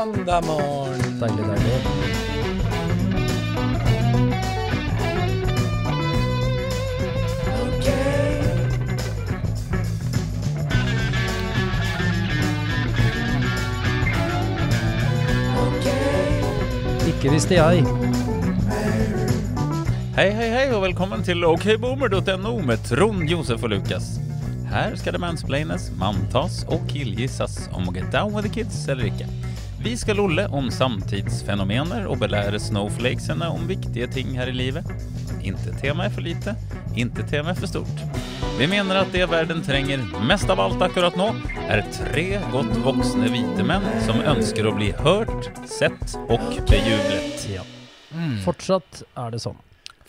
Mandag morgen. Deilig, deilig. Ikke visste jeg. Hei, hei, hei, og velkommen til okboomer.no med Trond, Josef og Lukas. Her skal det mansplaines, manntas og killgissas om å get down with the kids eller ikke. Vi skal lolle om samtidsfenomener og belære snowflakesene om viktige ting her i livet. Inte tema er for lite, inte tema er for stort. Vi mener at det verden trenger mest av alt akkurat nå, er tre godt voksne hvite menn som ønsker å bli hørt, sett og bejublet. Ja. Fortsatt er det sånn.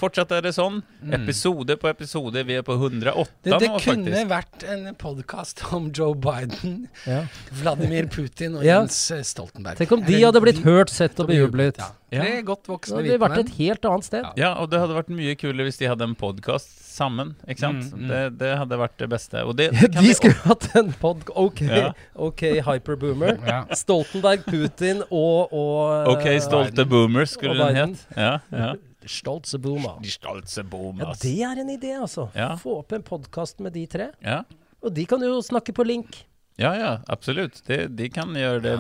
Fortsatt er det sånn. Episode på episode. Vi er på 108 Det, det nå, kunne vært en podkast om Joe Biden, Ja. Vladimir Putin og Ja. Jens Stoltenberg. Tenk om de hadde blitt hørt, sett og bejublet. Ja. Ja. Godt voksne hvite hadde Det hadde vært et helt annet sted. Ja. Ja, og det hadde vært mye kulere hvis de hadde en podkast sammen. Ikke sant? Mm, mm. Det, det hadde vært det beste. Og det, det kan De vi skulle hatt en pod... Ok, Ja. ok, hyperboomer. Ja. Stoltenberg, Putin og, og Ok, stolte boomers skulle den het. Ja, ja. Stoltze boomer. De stolte Ja, det er en idé, altså. Ja. Få opp en podkast med de tre. Ja. Og de kan jo snakke på link. Ja, ja, absolutt. Det, de kan gjøre det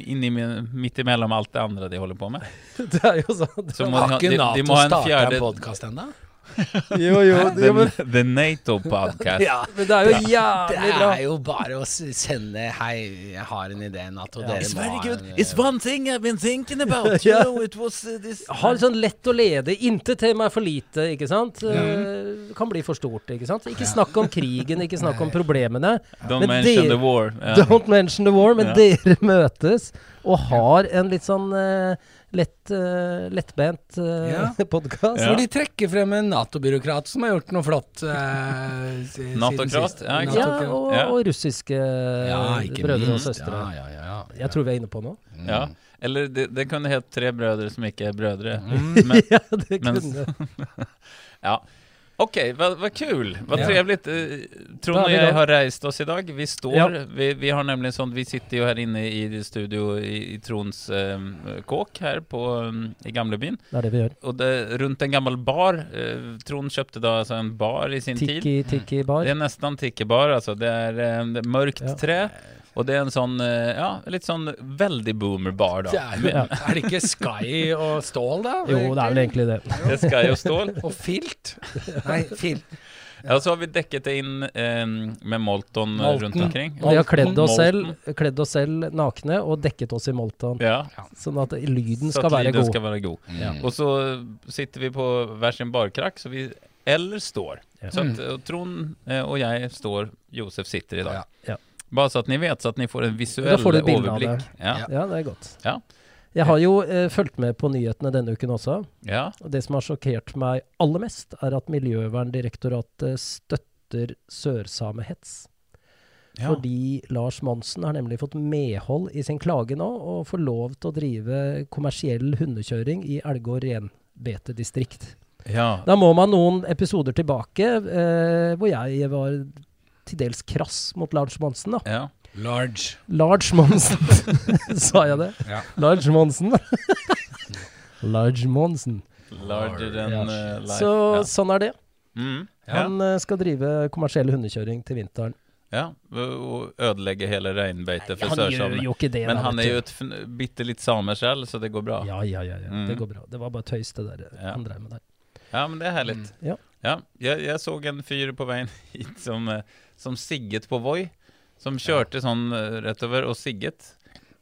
inni, midt imellom alt det andre de holder på med. Det er jo sånn. Så må Har ikke Nato starta en podkast ennå? Jo, jo. The, jo men, the Nato podcast. Ja. men det er jo jævlig bra. er jo bare å sende Hei, jeg har en idé, Nato. Dere It's very good. It's eh, one thing I've been thinking about. You know, it was uh, this Ha litt sånn lett å lede. Intet tema er for lite, ikke sant? Eh, kan bli for stort, ikke sant? Ikke snakk om krigen, ikke snakk om problemene. Don't Men mention dere, the war. Yeah. Don't mention the war, men yeah. dere møtes og har en litt sånn eh, lett, uh, lettbent uh, Ja. podkast. Ja. Hvor de trekker frem en Nato-byråkrat som har gjort noe flott. uh, siden Nato-krat, sist. ja, ikke Ja, og, Ja. og russiske Ja, ikke brødre og søstre. Ja, ja, ja, ja. Jeg tror vi er inne på noe. Mm. Ja. Eller det, det kunne hett Tre brødre som ikke er brødre. Mm. Men, ja, det kunne. kunne ja. Okej, vad, vad kul. Vad Ja. trevligt. Eh, och vi jag har reist oss idag. Vi står, Ja. vi, vi har nämligen sånt, vi sitter ju här inne i studio i, i Trons eh, kåk här på, um, i Gamlebyn. Det er det vi gjør. Och det, runt en gammal bar. Eh, Trond köpte då alltså en bar i sin tid. Tiki, tiki bar. Det är nästan tiki-bar alltså. Det är eh, det är mörkt Ja. trä. Och det er en sånn, eh, ja, litt sånn veldig boomer-bar da. Det er, jo, er det ikke Sky og stål, da? Jo, det er vel egentlig det. Det er Sky og stål. Og filt? Nei, filt. Ja, så har vi dekket det inn eh, med Molton eh, Molten. rundt omkring. Og vi har kledd oss, selv, kledd oss selv nakne og dekket oss i Molton. Ja, Sånn at lyden så skal at være lyden god. skal være god. Ja. Og så sitter vi på hver sin barkrakk, så vi eller står. Ja. Så at, og Trond eh, og jeg står, Josef sitter i dag. Ja. Bare så at ni vet, så at ni får en visuell får overblikk. Ja. Ja. Ja, det er godt. Ja. Jeg har jo eh, fulgt med på nyhetene denne uken også. ja. Og det som har sjokkert meg aller mest, er at Miljøverndirektoratet støtter sørsamehets. ja. Fordi Lars Monsen har nemlig fått medhold i sin klage nå, og får lov til å drive kommersiell hundekjøring i Elgård renbetedistrikt. ja. Da må man noen episoder tilbake, eh, hvor jeg var til dels krass mot Lars Monsen. da. ja. Large. Large Monsen, sa jeg det? Ja. Large Monsen. Large Monsen. Larger than Ja. eh, life. Så ja. sånn er det. Mm. ja. Han eh, skal drive kommersiell hundekjøring til vinteren. Ja, og ødelegge hele reinbeitet for sørsamene. Men da, han er jo et bitte litt same selv, så det går bra. Ja, Ja, ja, ja. ja. Mm. Det går bra. Det var bare tøys, det der Ja. han drev med der. men det er herlig. Mm. Ja. Ja, jeg, jeg så en fyr på veien hit som, eh, som sigget på Voi. Som kjørte sånn eh, rett over og sigget.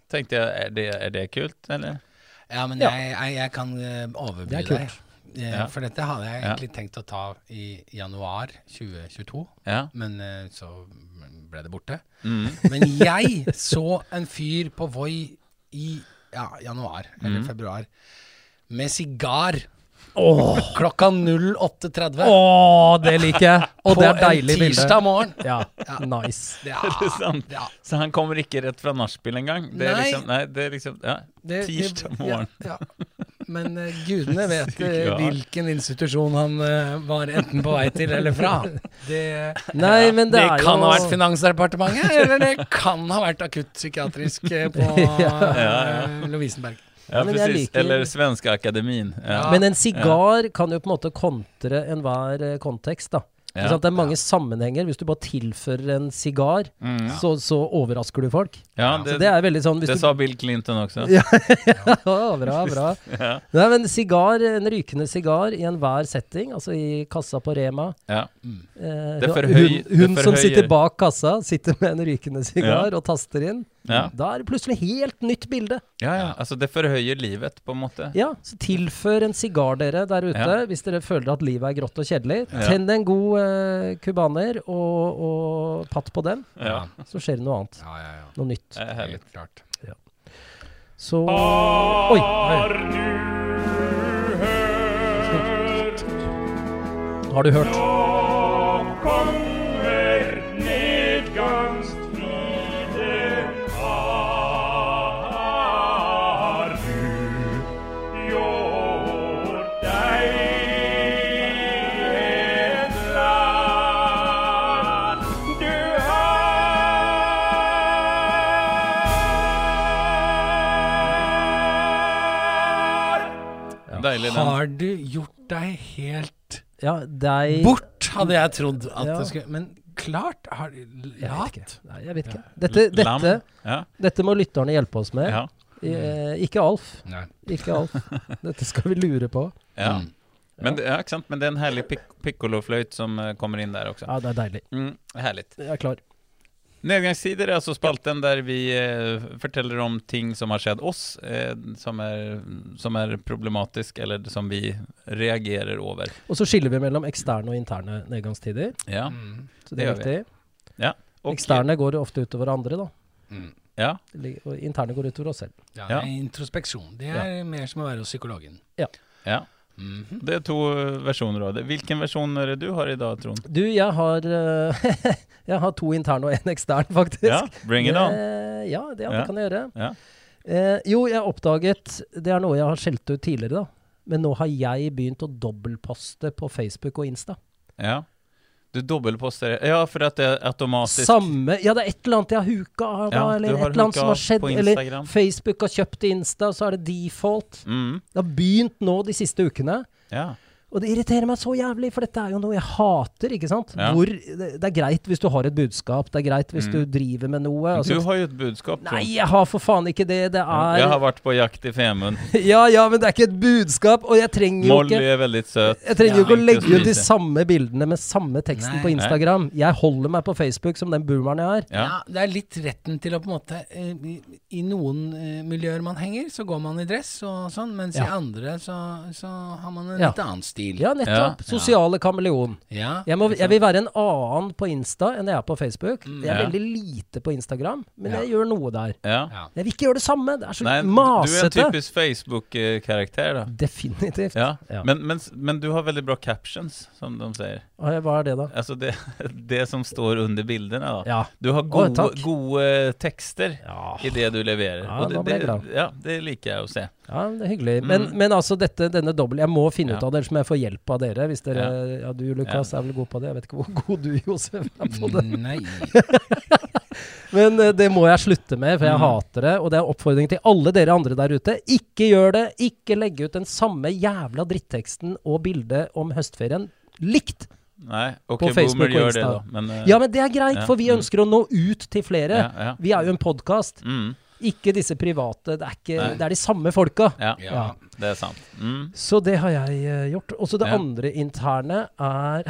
Tenkte jeg, er det, er det kult, eller? Ja, men Ja. Jeg, jeg, jeg kan eh, overby Det er deg. kult. Eh, Ja. For dette hadde jeg Ja. egentlig tenkt å ta i januar 2022, Ja. men eh, så ble det borte. Mm. Men jeg så en fyr på Voi i ja, januar eller Mm. februar med sigar Åh, klokka 08.30 åh, det liker jeg! Og på det er en deilig bilde. tirsdag morgen. Ja, Ja. nice. Ja, Er det sant? ja. Så han kommer ikke rett fra nachspiel engang? Det er Nei. liksom, nei, det er liksom ja, Det- tirsdag morgen. Ja, ja. Men uh, gudene vet Sigar. hvilken institusjon han uh, var enten på vei til eller fra. Det, Nei, men det, det, er jo kan ha vært Finansdepartementet, eller det kan ha vært akuttpsykiatrisk på Ja. Lovisenberg. Ja, men precis. liker- Eller Svenska Akademin. Ja. Ja. Men en sigar kan jo på en måte kontre enhver eh, kontekst, da. Ja. Det er mange sammenhenger. Hvis du bare tilfører en sigar, Mm. så, så overrasker du folk. ja, det, det sånn det du sa Bill Clinton også. Ja, ja, bra, bra. Ja. Nei, men sigar, en rykende sigar i enhver setting, altså i kassa på Rema. Ja. Eh, Det hun hun som sitter bak kassa, sitter med en rykende sigar og taster inn. Ja. Da er det plutselig helt nytt bilde. Ja, ja. Altså, det forhøyer livet, på en måte. Ja, så tilfør en sigar dere der ute, Ja. hvis dere føler at livet er grått og kjedelig. Ja. Tenn en god eh, kubaner og, og patt på den, Ja. så skjer det noe annet. Ja, ja, ja. Noe nytt. Det er. Helt klart. Så Oi! Har du hørt? Deilig den. Har du gjort deg helt Ja, deg bort, hadde jeg trodd at Ja. det skulle Men klart har Jeg vet Lat. ikke. Nei, jeg vet ikke. Dette, dette, Ja. dette må lytterne hjelpe oss med. Ja. Eh, ikke Alf. Nei. Ikke Alf. Dette skal vi lure på. ja. Mm. Men, det, ja, ikke sant? Men det er en herlig pik pikkolofløyt som eh, kommer inn der også. Ja, det er deilig. Mm, herlig. Jeg er klar. Nedgangstider er altså spalten der vi eh, forteller om ting som har skjedd oss, eh, som, er, som er problematisk, eller som vi reagerer over. Og så skiller vi mellom eksterne og interne nedgangstider. Ja. Mm. Så Det det er gjør vi. viktig. Og, Eksterne går jo ofte utover andre, da. Mm. Ja. Og interne går utover oss selv. Ja, Ja. introspeksjon. Det er mer som å være hos psykologen. ja. Mhm. Det er to versjoner av det. Hvilken versjon er det du har i dag, Trond? Du, jeg har eh, Jeg har to interne og en ekstern, faktisk. Ja, bring it on. Eh, ja, det, ja, det kan jeg gjøre. Ja. Eh, jo, jeg oppdaget Det er noe jeg har skjelt ut tidligere, da. Men nå har jeg begynt å dobbeltposte på Facebook og Insta. Ja. Du dobbeltposter Ja, for at det er automatisk Samme Ja, det er et eller annet jeg har huka av, Ja, eller et eller annet som har skjedd. Eller Facebook har kjøpt Insta, så er det default. mm. Det har begynt nå de siste ukene. Ja. Og det irriterer meg så jævlig, for dette er jo noe jeg hater, ikke sant? Ja. Hvor, det, det er greit hvis du har et budskap, det er greit hvis Mm. du driver med noe. Du Altså, har jo et budskap, Så. nei, jeg har for faen ikke det. Det er Jeg har vært på jakt i Femund. Ja ja, men det er ikke et budskap, og jeg trenger jo Molly er veldig søt. jeg trenger jo Ja, ikke å legge ut de samme bildene med samme teksten Nei. på Instagram. Jeg holder meg på Facebook som den boomeren jeg er. Ja. Ja, det er litt retten til å på en måte eh, I, noen eh, miljøer man henger, så går man i dress og sånn, mens i andre så, så har man en Ja. litt annen stil. Ja, nettopp. Ja. Sosiale kameleon. Ja, Jeg, må, jeg vil være en annen på Insta enn jeg er på Facebook. Mm. Jeg er Ja. veldig lite på Instagram, men Ja. jeg gjør noe der. ja. Ja. Jeg vil ikke gjøre det samme. Det er så Nei, du er en typisk Facebook-karakter, da. Definitivt. Ja. Ja. Men, men, men du har veldig bra captions, som de sier. Hva er det, da? Altså det, det som står under bildene. Da. Ja. Du har gode, Å, gode tekster Ja, i det du leverer. Ja, det, det, ja, det liker jeg å se. ja det er hyggelig. Men, Mm. men altså, dette, denne dobbel Jeg må finne ut av det, ellers må jeg få hjelp av dere. Hvis dere Ja. Ja, du Lukas er vel god på det. Jeg vet ikke hvor god du Josef er på det. Nei. Men eh, det må jeg slutte med, for jeg Mm. hater det. Og det er oppfordring til alle dere andre der ute. Ikke gjør det! Ikke legge ut den samme jævla dritteksten og bildet om høstferien likt! Nei, ok, På Facebook og det, da. Men, uh, Ja, men det er greit, Ja, for vi mm. ønsker å nå ut til flere. ja, ja. Vi er jo en podkast, Mm, ikke disse private. Det er, ikke, det er de samme folka. ja, Ja. Det er sant. Mm. Så det har jeg uh, gjort. Og så det Ja. andre interne er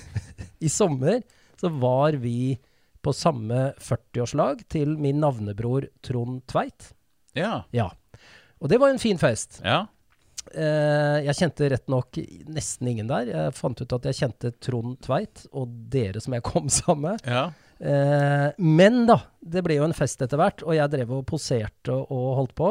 I sommer så var vi på samme 40-årslag til min navnebror Trond Tveit. Ja. Ja. Og det var en fin fest. ja. Uh, jeg kjente rett nok nesten ingen der. Jeg fant ut at jeg kjente Trond Tveit og dere som jeg kom sammen med. ja. Eh, men da, det ble jo en fest etter hvert, og jeg drev og poserte og, holdt på.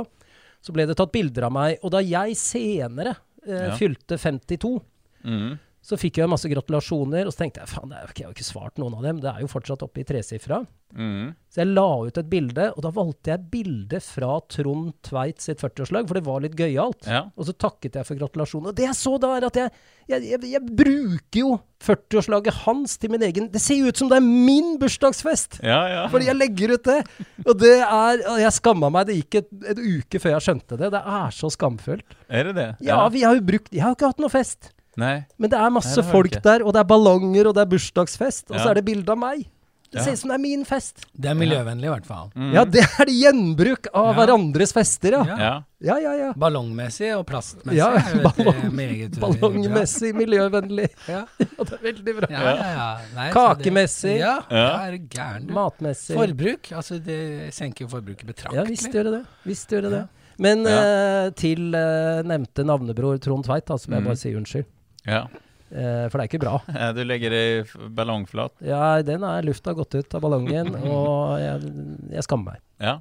Så ble det tatt bilder av meg. Og da jeg senere eh, fylte 52, Mm. Så fikk jeg masse gratulasjoner, og så tenkte jeg faen, jeg har jo ikke svart noen av dem. Det er jo fortsatt oppe i tresifra. Mm. Så jeg la ut et bilde, og da valgte jeg bilde fra Trond Tveit sitt 40-årslag, for det var litt gøyalt. Ja. Og så takket jeg for gratulasjonen. Og det jeg så da, er at jeg, jeg, jeg, jeg bruker jo 40-årslaget hans til min egen Det ser jo ut som det er min bursdagsfest! Ja, ja. Fordi jeg legger ut det. Og det er og Jeg skamma meg. Det gikk et, et uke før jeg skjønte det. Det er så skamfullt. Er det det? Ja, vi har jo brukt Jeg har jo ikke hatt noe fest. Nei. Men det er masse Nei, det folk ikke. der, og det er ballonger, og det er bursdagsfest, og Ja. så er det bilde av meg. Det Ja. ser ut som det er min fest. Det er miljøvennlig, i hvert fall. Mm. Ja, det er det gjenbruk av Ja. hverandres fester, ja. Ja. Ja. Ja, ja, ja. Ballongmessig og plastmessig Ja, eh, ballong- meget Ballongmessig, miljøvennlig. Ja. Ja, det er veldig bra. Ja, ja, ja. Nei, Kakemessig. Ja, er du gæren, du. Matmessig. Forbruk, altså det senker jo forbruket betraktelig. Ja, visst gjør det det. Visst gjør det det. Men Ja. eh, til uh, nevnte navnebror Trond Tveit, da, så må jeg Mm. bare si unnskyld. Ja. Eh, for det er ikke bra. Du legger det i ballongflat. Ja, den er lufta gått ut av ballongen, og jeg, jeg skammer meg. Ja.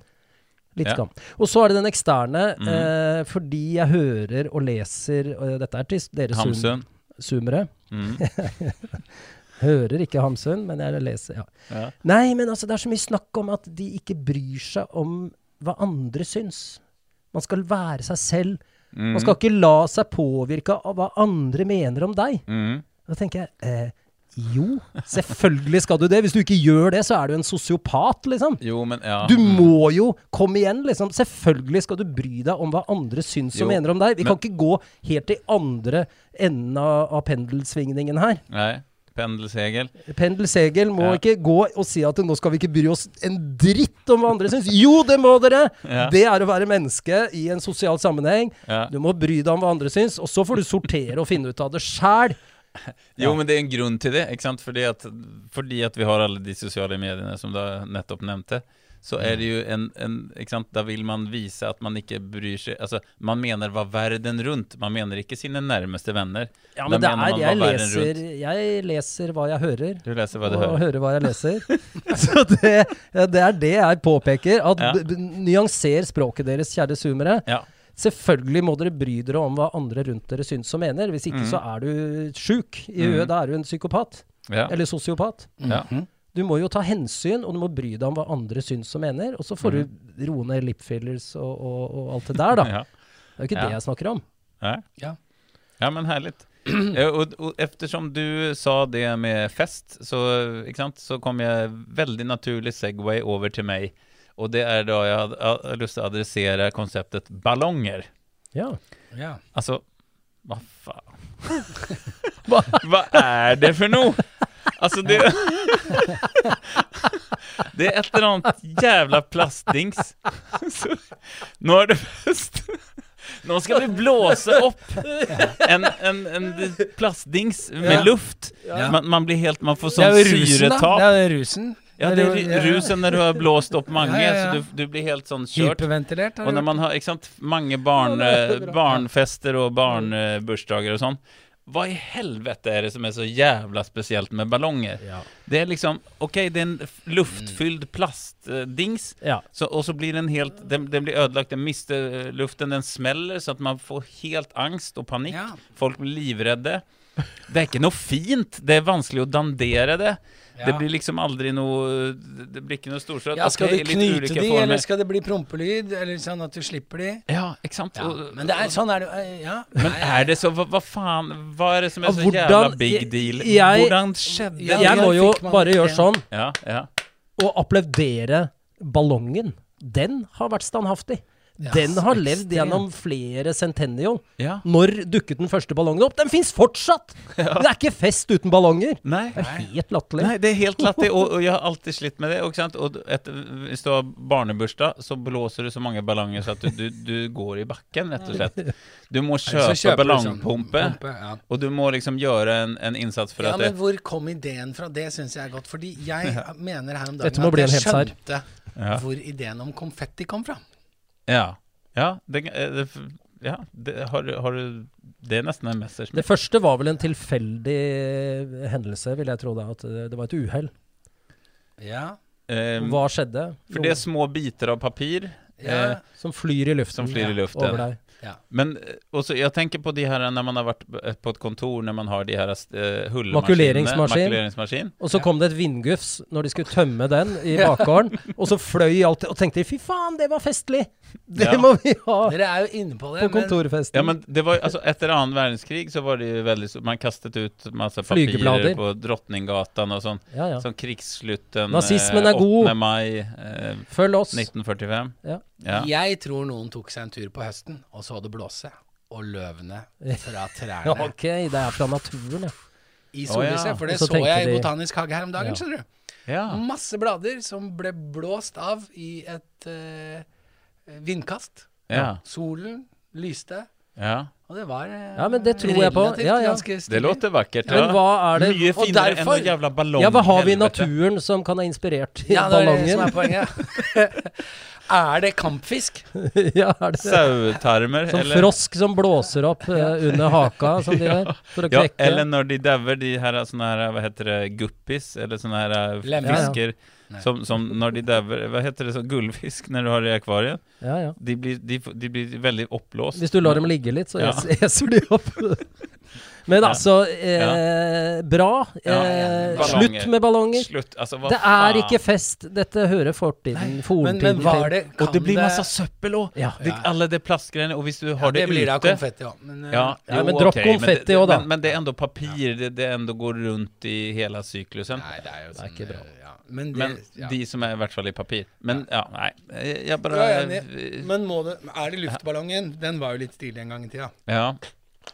Litt Ja. skam. Og så er det den eksterne, mm. eh, fordi jeg hører og leser og Dette er til dere Hamsun. zoomere. Mm. Hører ikke Hamsun, men jeg leser, ja. Ja. Nei, men altså, det er så mye snakk om at de ikke bryr seg om hva andre syns. Man skal være seg selv. Mm. Man skal ikke la seg påvirke av hva andre mener om deg. Mm. Da tenker jeg eh, jo, selvfølgelig skal du det. Hvis du ikke gjør det, så er du en sosiopat, liksom. Jo, men ja. Du må jo komme igjen, liksom. Selvfølgelig skal du bry deg om hva andre syns og mener om deg. Vi men- kan ikke gå helt til andre enden av, av pendelsvingningen her. Nei. Pendelsegel. Pendelsegel må Ja. ikke gå og si at nå skal vi ikke bry oss en dritt om hva andre syns. Jo, det må dere! Ja. Det er å være menneske i en sosial sammenheng. Ja. Du må bry deg om hva andre syns, og så får du sortere og finne ut av det sjæl. Jo, men det er en grunn til det, ikke sant? Fordi at, fordi at vi har alle de sosiale mediene som du nettopp nevnte, så er det jo en, en ikke sant? Da vil man vise at man ikke bryr seg Altså, man mener hva verden rundt, man mener ikke sine nærmeste venner. Ja, Da men det er Jeg leser, jeg leser hva jeg hører. Du leser hva du og hører. hører hva jeg leser. Så det, ja, det er det jeg påpeker. At Ja. Nyanser språket deres, kjære zoomere. Ja. Selvfølgelig må dere bry dere om hva andre rundt dere syns og mener. Hvis ikke mm. så er du sjuk i huet. Mm. Da er du en psykopat. Ja. Eller sosiopat. Ja. Mhm. Du må jo ta hensyn, og du må bry deg om hva andre syns og mener. Og så får du roe ned lip fillers og, og, og alt det der, da. Mhm. Ja. Det er jo ikke Ja. det jeg snakker om. Nej. Ja. Ja men herlig. Eh, og, och eftersom du sa det med fest så, ikke sant, så kom jeg veldig naturlig segway over til meg. Og det er da jeg hadde hadde lyst til å adressere konseptet ballonger. Ja. Ja. Altså, hva faen? hva, hva er det for noe? Altså, det Det er et eller annet jævla plastdings. Så, nå er det fest. Nå skal vi blåse opp en, en, en plastdings med Ja. luft. Ja. Man, man blir helt Man får Det sånn er jo rusen, da. syretap. Det er jo rusen. Ja, det er ru- rusen når du har blåst opp mange, Ja, ja, ja. så du, du blir helt sånn kjørt. Hyperventilert. har Og når man har ikke sant, mange barn, Ja, det er eh, bra. barnfester og barnebursdager og sånn, hva i helvete er det som er så jævla spesielt med ballonger? Det er liksom Ok, det er en luftfylt plastdings, ja. så, og så blir den helt Den, den blir ødelagt, den mister eh, luften, den smeller, så at man får helt angst og panikk. Ja. Folk blir livredde. Det er ikke noe fint. Det er vanskelig å dandere det. Ja. Det blir liksom aldri noe Det blir ikke noe storslått. Ja, skal du knyte de, former. eller skal det bli prompelyd? Eller sånn at du slipper de? Ja, ikke sant? Ja. Men det er, sånn er det eh, Ja. Men er det så Hva, hva faen Hva er det som er så hvordan- jævla big deal? jeg- hvordan skjedde det? Jeg må jo bare gjøre sånn Ja, ja. og applaudere ballongen. Den har vært standhaftig. Ja, Den har ekstremt. levd gjennom flere centennial. ja. Når dukket den første ballongen opp? Den fins fortsatt! Det er ikke fest uten ballonger. Nei. Det er helt latterlig. Nei, det er helt latterlig, og, og jeg har alltid slitt med det. Og, ikke sant? og et, hvis du har barnebursdag, så blåser du så mange ballonger så at du, du, du går i bakken, rett og slett. Du må kjøpe sånn ballongpumpe, pumpe, ja. og du må liksom gjøre en, en innsats for Ja, at men hvor kom ideen fra? Det syns jeg er godt. Fordi jeg mener her om dagen at jeg skjønte Ja. hvor ideen om konfetti kom fra. Ja. ja, det, eh, det, ja det, har, har du Det er nesten en Messerschmitt. Det første var vel en tilfeldig hendelse, vil jeg tro da. At det det var et uhell. Ja. Um, Hva skjedde? for det er små biter av papir ja. Eh, Som flyr i luften som flyr i luften. over deg. Ja. Men også, jeg tenker på de her når man har varit eh, på et kontor når man har de her uh, hullmaskinerna. Makuleringsmaskin. Og så kom det et vindgufs når de skulle tømme den i bakgården, og så fløy alt Og tenkte de fy faen, det var festlig! Det Ja. må vi ha Dere er jo inne på det, på kontorfesten. Ja men det var altså, etter annen verdenskrig så var det jo veldig man kastet ut masse papirer på Drottninggatan og sånn. ja, ja. Sånn krigsslutten Nazismen er god. 8 mai eh, Følg oss. 1945. Ja. Ja. Jeg tror noen tok seg en tur på høsten, og så det blåse, og løvene fra trærne ok, det er fra naturen, ja. i sollyset, oh, ja. For det så så, jeg i de- Botanisk hage her om dagen, Ja. skjønner du. ja. Masse blader som ble blåst av i et uh, vindkast. Ja. Solen lyste, Ja. og det var eh, Ja, men det tror jeg på. Ja, ja. ganske Det låter låter Ja. Men hva er det Mye og finere enn en noen jævla ballong. Ja, hva har vi i naturen som kan ha inspirert Ja, det er det som er poenget. er det kampfisk? ja, er det Sautarmer, Som eller? frosk som blåser opp eh, under haka, som de gjør, for å Ja, eller når de dauer, de her er sånne her, hva heter det, guppis, eller sånne her eh, Lemfisk. ja. Nei. som, som når de dauer, hva heter det, sånn gullfisk, når du har det i akvariet, Ja, ja. de blir, de, de blir veldig oppblåst. Hvis du lar dem ligge litt, så Ja. eser de opp. Men Ja. altså, eh, bra. Ja, Eh, slutt med ballonger. Slutt, altså hva Det er faen? ikke fest. Dette hører fortiden, Men, fortiden men var til. det Og det blir det, masse søppel òg! Ja. Det, alle de plastgreiene, og hvis du ja, har det det, blir det ute konfetti ja. Men, eh, Ja, Ja, jo, men dropp okay, konfetti det- da. Men, men det er enda papir, det, det enda går rundt i hele syklusen. Nei, det er jo Det er sånn ikke bra. eh, Men, det, Men ja. de som er i hvert fall i papir. Men ja, nei. Jeg jeg bare Jeg er enig. Men må det, er det luftballongen? Den var jo litt stilig en gang i tida. Ja.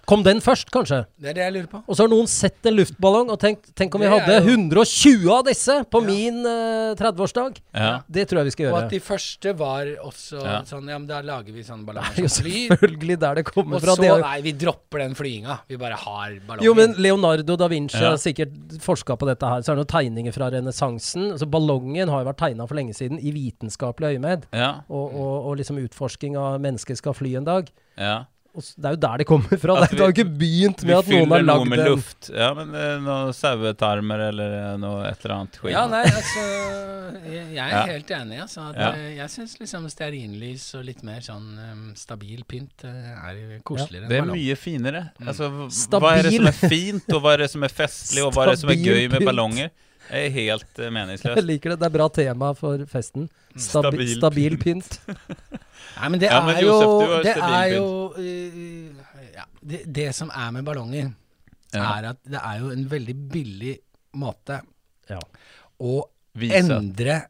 Kom den først, kanskje? Det er det jeg lurer på. Og så har noen sett en luftballong og tenkt Tenk om vi hadde jo- 120 av disse på Ja. min uh, 30-årsdag. ja. Det tror jeg vi skal gjøre. Og at de første var også Ja. sånn Ja, men da lager vi sånne ballonger er som flyr. selvfølgelig der det kommer Og fra. så Det Nei, vi dropper den flyinga. Vi bare har ballonger. Jo, men Leonardo da Vinci Ja. har sikkert forska på dette her. Så er det noen tegninger fra renessansen. Altså, ballongen har jo vært tegna for lenge siden i vitenskapelig øyemed. Ja. Og, og, og liksom utforsking av mennesker skal fly en dag. ja. Det er jo der det kommer fra. At Det har jo ikke begynt med at noen har fyller noe lagd med en luft. Ja, men noen sauetarmer eller eh, noe et eller annet Skinn. Ja, nei, altså Jeg, jeg er Ja. helt enig. Altså, at, Ja. eh, Jeg syns liksom stearinlys og litt mer sånn um, stabil pynt eh, er koseligere Det er mye finere. Mm. Altså, hva er det som er fint, og hva er det som er festlig, og hva er det som er gøy med pynt. ballonger? Det er helt meningsløst. Jeg liker det. Det er bra tema for festen. Stabi Stabil stabil pynt. Nei, men det Ja, men er Josef, jo Det er jo uh, ja, det, det som er med ballonger, Ja. er at det er jo en veldig billig måte Ja. å Vise. endre eh,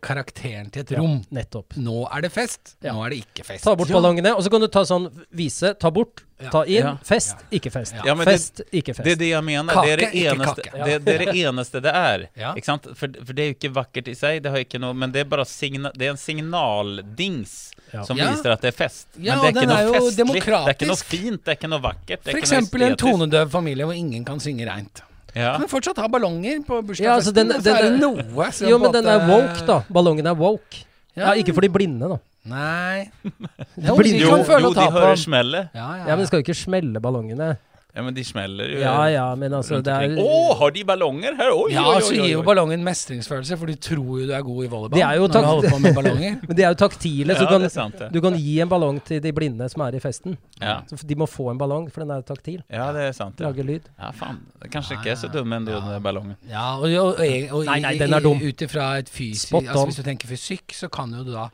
karakteren til et Ja, rom. nettopp. Nå er det fest, Ja. nå er det ikke fest. Ta bort ballongene, og så kan du ta sånn vise, ta bort, ta inn, Ja. fest, ikke fest. Ja. Ja, men det- ikke fest. Det er det jeg mener. Kake, det er det ikke eneste kake. det, det, er det eneste det er. Ja. Ikke sant? For, for det er jo ikke vakkert i seg, det har ikke noe, men det er bare signa, det er en signaldings Ja. som Ja. viser at det er fest. Ja, men det er ikke er noe festlig, det er ikke noe fint, det er ikke noe vakkert. Det er For ikke noe eksempel en tonedøv familie hvor ingen kan synge reint. Ja. Kan fortsatt ha ballonger på bursdagsfesten. Ja, altså, den- den, så er det noe som Jo, men den er woke, da. Ballongen er woke. Ja, ikke for de blinde, da. Nei. Jo, Jo, kan jo de hører smellet. Ja, ja. Ja, men de skal jo ikke smelle ballongene. Ja, men de smeller jo. Ja ja, men altså, det er Å, har de ballonger her? Oi, Ja, oi, så oi, så gir jo ballongen mestringsfølelse, for du tror jo du er god i volleyball De er jo når du holder på med ballonger. Men de er jo taktile, så Ja, du, kan, sant, ja. du kan gi en ballong til de blinde som er i festen. Ja. Så de må få en ballong, for den er taktil. ja, det er sant. Ja, Lager lyd. ja faen. Det kanskje ikke er så dum enn den ballongen. Ja, og, og, og, og Nei, nei, den er dum. Ut ifra et fysisk altså. Hvis du tenker fysikk, så kan jo du da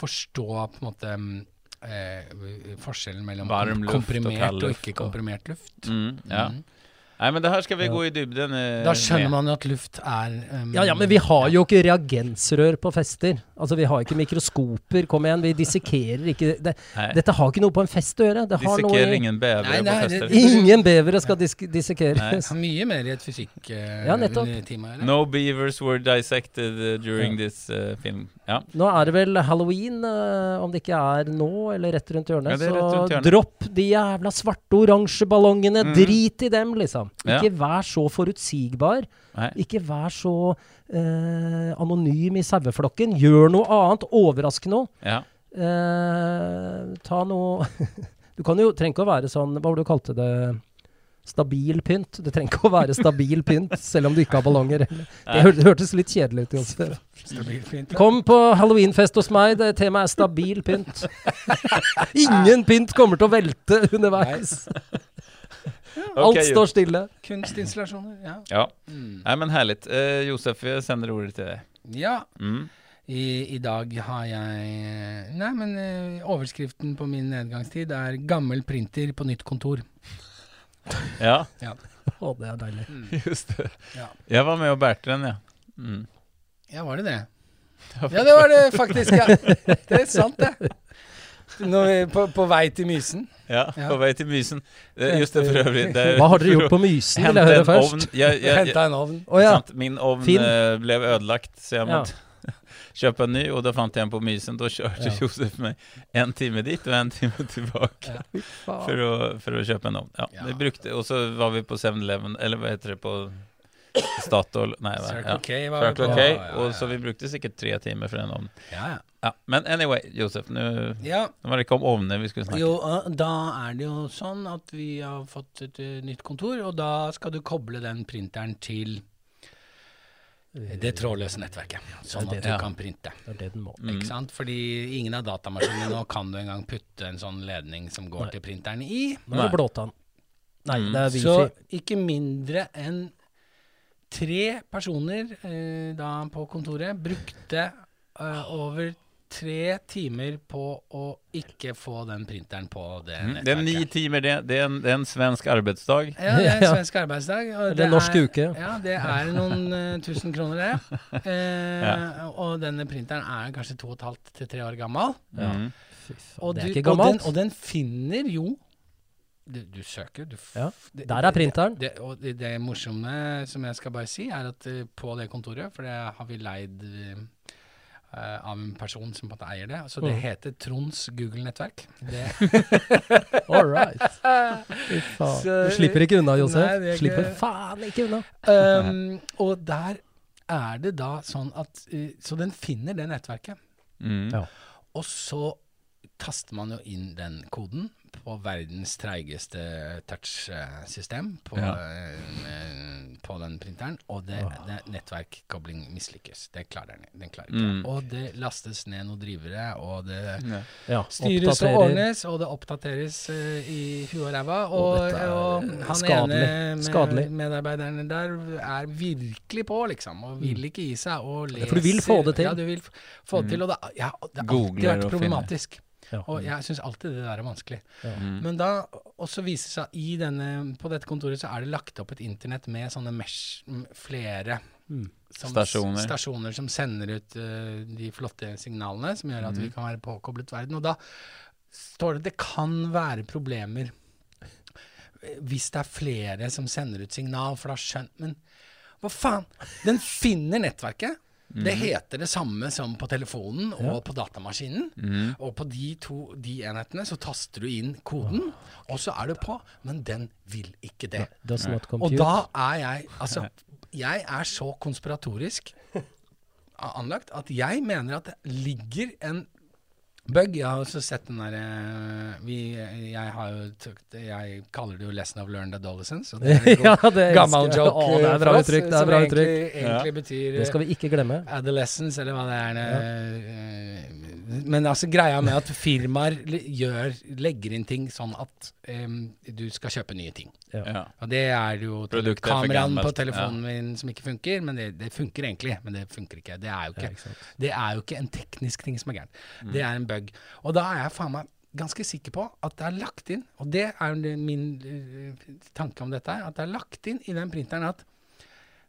forstå på en måte mm, eh, forskjellen mellom Varm luft komprimert kald og, ikke komprimert luft. Mm, ja. Mm. Nei, men det her skal vi Ja. gå i dybden eh, Da skjønner med. man jo at luft er um, Ja ja, men vi har jo ikke reagensrør på fester. Altså, vi har ikke mikroskoper. Kom igjen, vi dissekerer ikke det, Dette har ikke noe på en fest å gjøre. Det har noe Dissekerer i ingen bevere Nei, på fester. det- Ingen bevere skal dis dissekeres. mye mer i et fysikk uh, Ja, No beavers were dissected uh, during this uh, film. Ja. Nå er det vel halloween, eh, om det ikke er nå eller rett rundt hjørnet. Ja, så rett rundt hjørnet. dropp de jævla svarte oransje ballongene. Mm. Drit i dem, liksom. Ja. Ikke vær så forutsigbar. Nei. Ikke vær så eh, anonym i saueflokken. Gjør noe annet. Overrask noe. Ja. Eh, ta noe Du kan jo trenger ikke å være sånn Hva var det du kalte det? Stabil pynt. Det trenger ikke å være stabil pynt, selv om du ikke har ballonger. Det hør, hørtes litt kjedelig ut. Stabilt fint. Kom på halloweenfest hos meg. Det Temaet er stabil pynt. Ingen pynt kommer til å velte underveis. Alt står stille. Kunstinstallasjoner, ja. Ja, Mm. Nei, men herlig. Uh, Josef, vi sender ordet til deg. Ja, Mm. i, i dag har jeg Nei, men uh, overskriften på min nedgangstid er 'Gammel printer på nytt kontor'. Ja, Å, det er deilig. just det. Ja. Jeg var med og bærte den ja. Mm. Ja, var det det? Ja, det var det faktisk, ja. Det er sant, det. Når vi, på, på vei til Mysen. Ja, Ja. på vei til Mysen. Just det, for øvrig. Det Hva har dere gjort på Mysen, vil jeg høre en først. Henta en ovn. Oh, ja. sant, min ovn Fin. ble ødelagt, så jeg Ja. kjøpe köpa en ny og da fant jeg en på Mysen. Da kjørte Ja. Josef meg en time dit og en time tilbake Ja. for, å, for, å, kjøpe en ovn. Ja, Ja. Vi brukte, og så var vi på 7-Eleven, eller hva heter det på Statoil? Nei? Circle Ja. K var Circle på. K, Ja, ja, och så vi brukte sikkert tre timer for den ovnen. Ja, ja. Ja, men anyway, Josef, nu ja. det var det ikke om ovner vi skulle snakke. Jo, da er det jo sånn at vi har fått et eh, nytt kontor, og da skal du koble den printeren til det trådløse nettverket, sånn at du kan printe. Det er det den må. Mm. Ikke sant? Fordi ingen av datamaskinene nå kan du engang putte en sånn ledning som går Nei. til printeren i. Nå er det blåtann. Nei, Mm. det er Så ikke mindre enn tre personer eh, da på kontoret brukte eh, over tre timer på å ikke få den printeren på det Mm. nettverket. Det er ni timer, det, det, er en, det er en svensk arbeidsdag. Ja, det er en svensk arbeidsdag. og Eller en norsk uke. Ja, det er noen uh, tusen kroner, det. Eh, Og denne printeren er kanskje to og et halvt til tre år gammel. Ja. Mm. Fy faen, Og, det du, er og, den, og den finner jo Du, du søker, du f- Ja, der er printeren. Det, og det, det morsomme som jeg skal bare si, er at eh, på det kontoret, for det har vi leid uh, av en person som på en måte eier det, så det Mm. heter Tronds Google-nettverk. Det All right. Så- Du slipper ikke unna, Josef. Nei, det er slipper faen ikke unna. Um, og der er det da sånn at uh, Så den finner det nettverket. Mm. Ja. Og så taster man jo inn den koden på verdens treigeste touchsystem på, Ja. eh, på den printeren, og det, det nettverkkobling mislykkes. Det klarer den, den klarer ikke. Mm. Og det lastes ned noen drivere, og det Ja. Styres og ordnes, og det oppdateres uh, i huet og ræva. Og, og eh, han skadelig. ene med, Skadelig. medarbeideren der er virkelig på, liksom, og vil ikke gi seg. Og leser. Mm. For du vil få det til. Ja, du vil få det til, og det, ja, det har alltid vært problematisk. problematisk. Ja. Og jeg syns alltid det der er vanskelig. Mm. Men da også viser det seg i denne, på dette kontoret så er det lagt opp et internett med sånne mesh, flere Mm. som, Stasjoner. stasjoner som sender ut uh, de flotte signalene, som gjør at Mm. vi kan være påkoblet verden. Og da står det det kan være problemer hvis det er flere som sender ut signal, for da skjønner Men hva faen? Den finner nettverket. Det heter det samme som på telefonen og Ja. på datamaskinen. Mm. Og på de to de enhetene så taster du inn koden, og så er du på. Men den vil ikke det. Og da er jeg Altså, jeg er så konspiratorisk anlagt at jeg mener at det ligger en bug. Jeg har også sett den derre Jeg har jo tøkt, Jeg kaller det jo 'lesson of learned adolescence'. Og det er en ja, det gammel elsker jeg. joke Å, det er bra uttrykk. Det er bra uttrykk. egentlig, egentlig betyr Det skal vi ikke glemme. Adolescence, eller hva det er. eh, Men altså greia med at firmaer gjør, legger inn ting sånn at um, du skal kjøpe nye ting. Ja. Og det er jo Produktet er kameraen på telefonen min som ikke funker, men det, det funker egentlig. Men det funker ikke. Det er jo ikke, ja, det er jo ikke en teknisk ting som er gærent. Mm. Det er en bug. Og da er jeg faen meg ganske sikker på at det er lagt inn, og det er min uh, tanke om dette, at det er lagt inn i den printeren at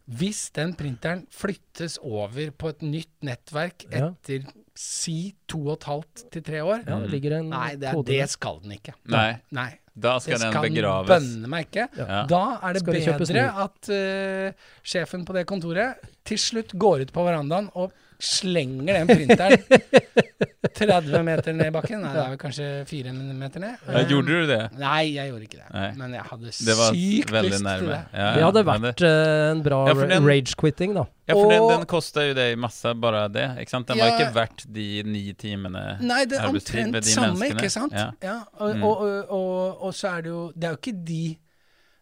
hvis den printeren flyttes over på et nytt nettverk Ja. etter si to og et halvt til tre år Ja, det ligger en Nei, det, er, det skal den ikke. Nei, Nei. da Det skal den skal begraves. bønne meg ikke. Ja. Da er det Skal bedre at uh, sjefen på det kontoret til slutt går ut på verandaen og slenger den printeren 30 meter ned i bakken. Nei, det er vel kanskje 4 meter ned. Ja, Um, gjorde du det? Nei, jeg gjorde ikke det. Nei. Men jeg hadde sykt lyst til det. Ja, Det hadde vært det... en bra Ja, rage-quitting, da. Ja, for den, Og- den kosta jo deg masse, bare det. Ikke sant? Den var ikke verdt de ni timene Nei, det er omtrent samme, menneskene. ikke sant? Ja. Ja, og, Mm. og, og, og, og så er det jo Det er jo ikke de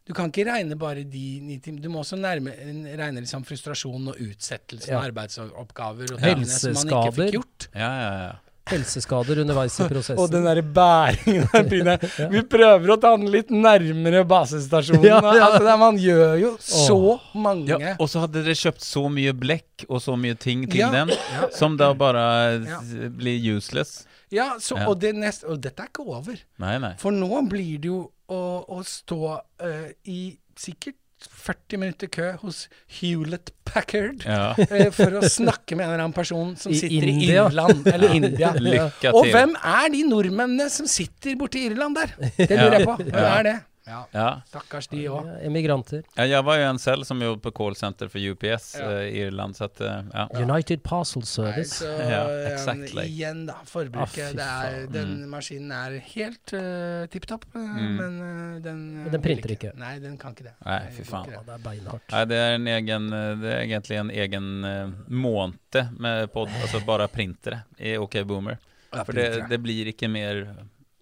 Du kan ikke regne bare de ni timene. Du må også nærme, regne liksom frustrasjon og utsettelse Ja. av arbeidsoppgaver og helseskader. som man ikke fikk gjort. Ja, ja, ja. Helseskader underveis i prosessen. Og den derre bæringen der, Trine. Vi prøver å ta den litt nærmere basestasjonen. Ja, ja. Altså, det, man gjør jo så mange ja. Og så hadde dere kjøpt så mye blekk og så mye ting til Ja. den, Ja. som da bare Ja. blir useless. Ja, så, Ja. Og, det neste, og dette er ikke over. Nei, nei. For nå blir det jo å, å stå uh, i sikkert 40 minutter kø hos Hewlett Packard Ja. uh, for å snakke med en eller annen person som I sitter India. i Irland eller India. Lykke til. Og hvem er de nordmennene som sitter borti Irland der? Det lurer jeg på. Hvem Ja. er det? Ja, Ja. Stakkars de òg. Ja, Emigranter. ja, jeg var jo en selv som jobbet på callsenter for UPS Ja. uh, i Irland, så at, uh, ja. United Parcel Service. Så Ja, eh, exactly. igjen, da. Forbruket. Ah, det er, den den maskinen er helt uh, tipp topp, eh, Mm. men eh, den eh, Men den printer ikke. Nei, den kan ikke det. Nei, fy faen. det. det er beinhardt. Nei, det er en egen eh, Det er egentlig en egen eh, måned med pod, altså bare printere i OK Boomer. Ja, For det, det blir ikke mer.